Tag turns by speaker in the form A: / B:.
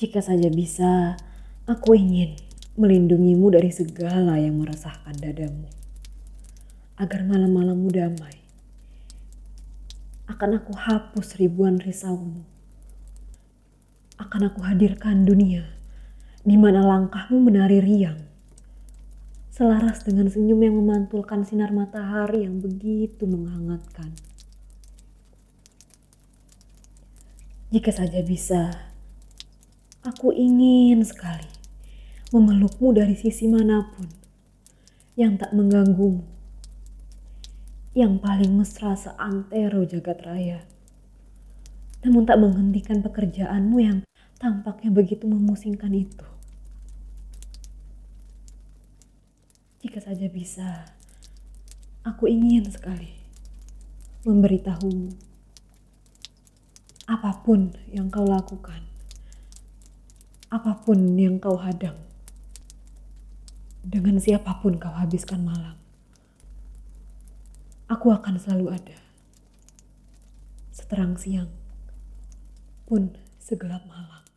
A: Jika saja bisa, aku ingin melindungimu dari segala yang meresahkan dadamu. Agar malam-malammu damai. Akan aku hapus ribuan risaumu. Akan aku hadirkan dunia di mana langkahmu menari riang. Selaras dengan senyum yang memantulkan sinar matahari yang begitu menghangatkan. Jika saja bisa, Aku ingin sekali memelukmu dari sisi mana pun yang tak mengganggumu. Yang paling mesra seantero jagat raya. Namun tak menghentikan pekerjaanmu yang tampaknya begitu memusingkan itu. Jika saja bisa, aku ingin sekali memberitahumu apa pun yang kau lakukan apa pun yang kau hadang, dengan siapa pun kau habiskan malam, aku akan selalu ada. Seterang siang pun segelap malam.